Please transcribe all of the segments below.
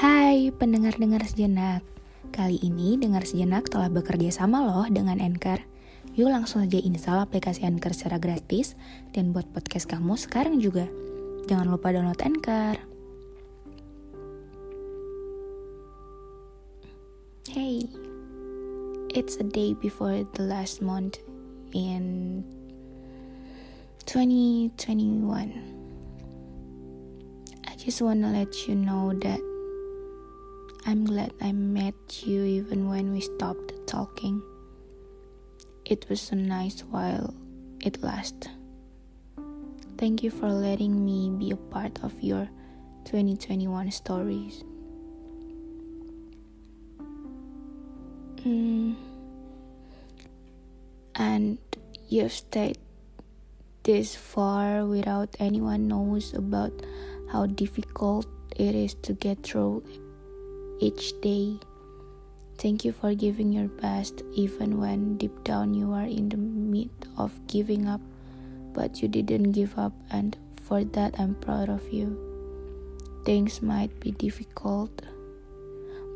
Hai pendengar-dengar sejenak. Kali ini dengar sejenak telah bekerja sama loh dengan Anchor. Yuk langsung saja install aplikasi Anchor secara gratis Dan buat podcast kamu sekarang juga. Jangan lupa download Anchor. Hey It's a day before the last month in 2021 I just wanna let you know that I'm glad I met you even when we stopped talking. It was a nice while it lasted. Thank you for letting me be a part of your 2021 stories. Mm. And you've stayed this far without anyone knows about how difficult it is to get through each day. Thank you for giving your best, even when deep down you are in the midst of giving up, but you didn't give up, and for that I'm proud of you. Things might be difficult,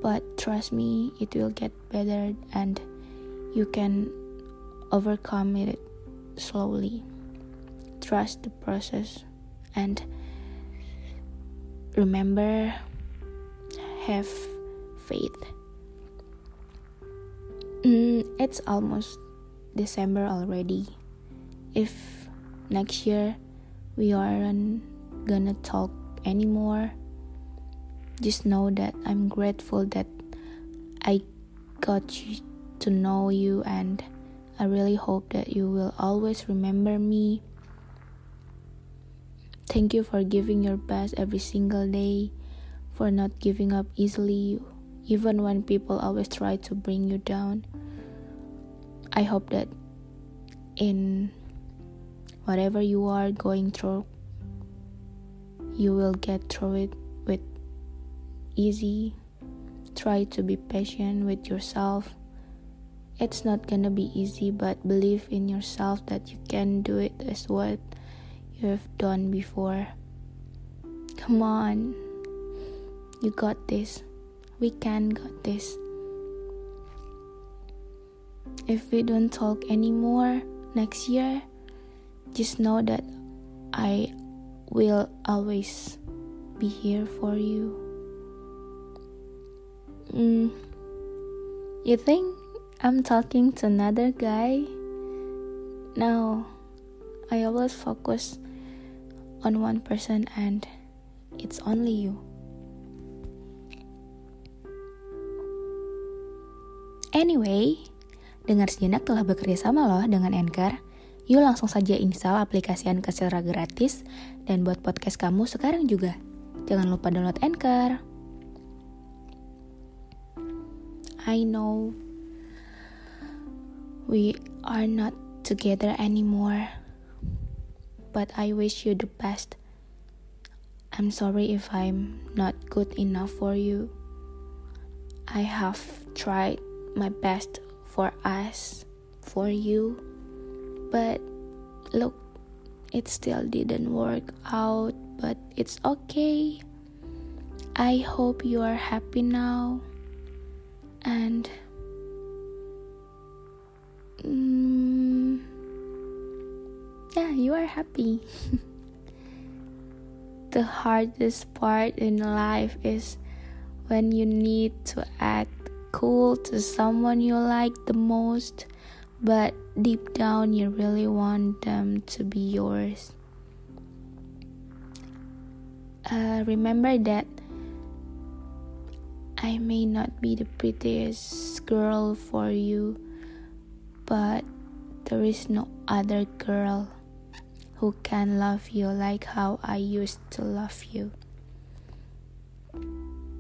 but trust me, it will get better, and you can overcome it slowly. Trust the process, and remember, have faith. Mm, it's almost December already. If next year we aren't gonna talk anymore, just know that I'm grateful that I got to know you and I really hope that you will always remember me. Thank you for giving your best every single day, for not giving up easily even when people always try to bring you down. I hope that in whatever you are going through, you will get through it with easy. Try to be patient with yourself. It's not gonna be easy, but believe in yourself that you can do it as what you have done before. Come on, you got this we can got this. If we don't talk anymore next year, just know that I will always be here for you. Mm, you think I'm talking to another guy? No, I always focus on one person and it's only you. Anyway, dengar sejenak telah bekerja sama loh dengan Anchor. Yuk langsung saja install aplikasi Anchor secara gratis dan buat podcast kamu sekarang juga. Jangan lupa download Anchor. I know we are not together anymore, but I wish you the best. I'm sorry if I'm not good enough for you. I have tried my best for us, for you. But look, it still didn't work out, but it's okay. I hope you are happy now. And mm, yeah, you are happy. the hardest part in life is when you need to act cool to someone you like the most, but deep down you really want them to be yours. Uh, remember that I may not be the prettiest girl for you, but there is no other girl who can love you like how I used to love you.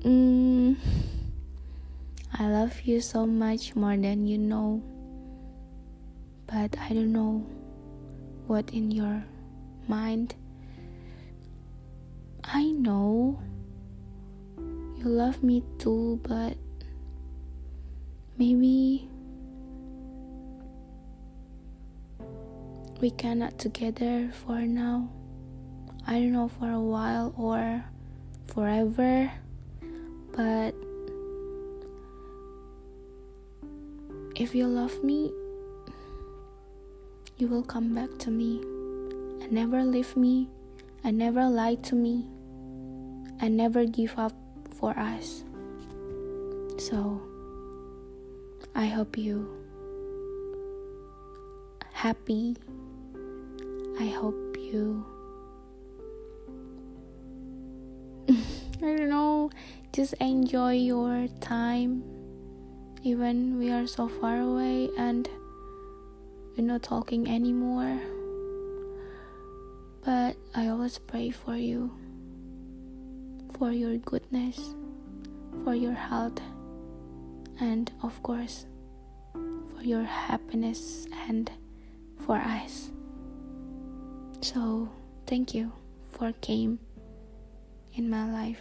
Mm, I love you so much more than you know, but I don't know what in your mind. I know you love me too, but maybe we cannot together for now. I don't know for a while or forever, but if you love me, you will come back to me and never leave me and never lie to me and never give up for us. So, I hope you happy I hope you. I don't know, just enjoy your time. Even we are so far away and we're not talking anymore. But I always pray for you, for your goodness, for your health, and of course, for your happiness and for us. So, thank you for came in my life.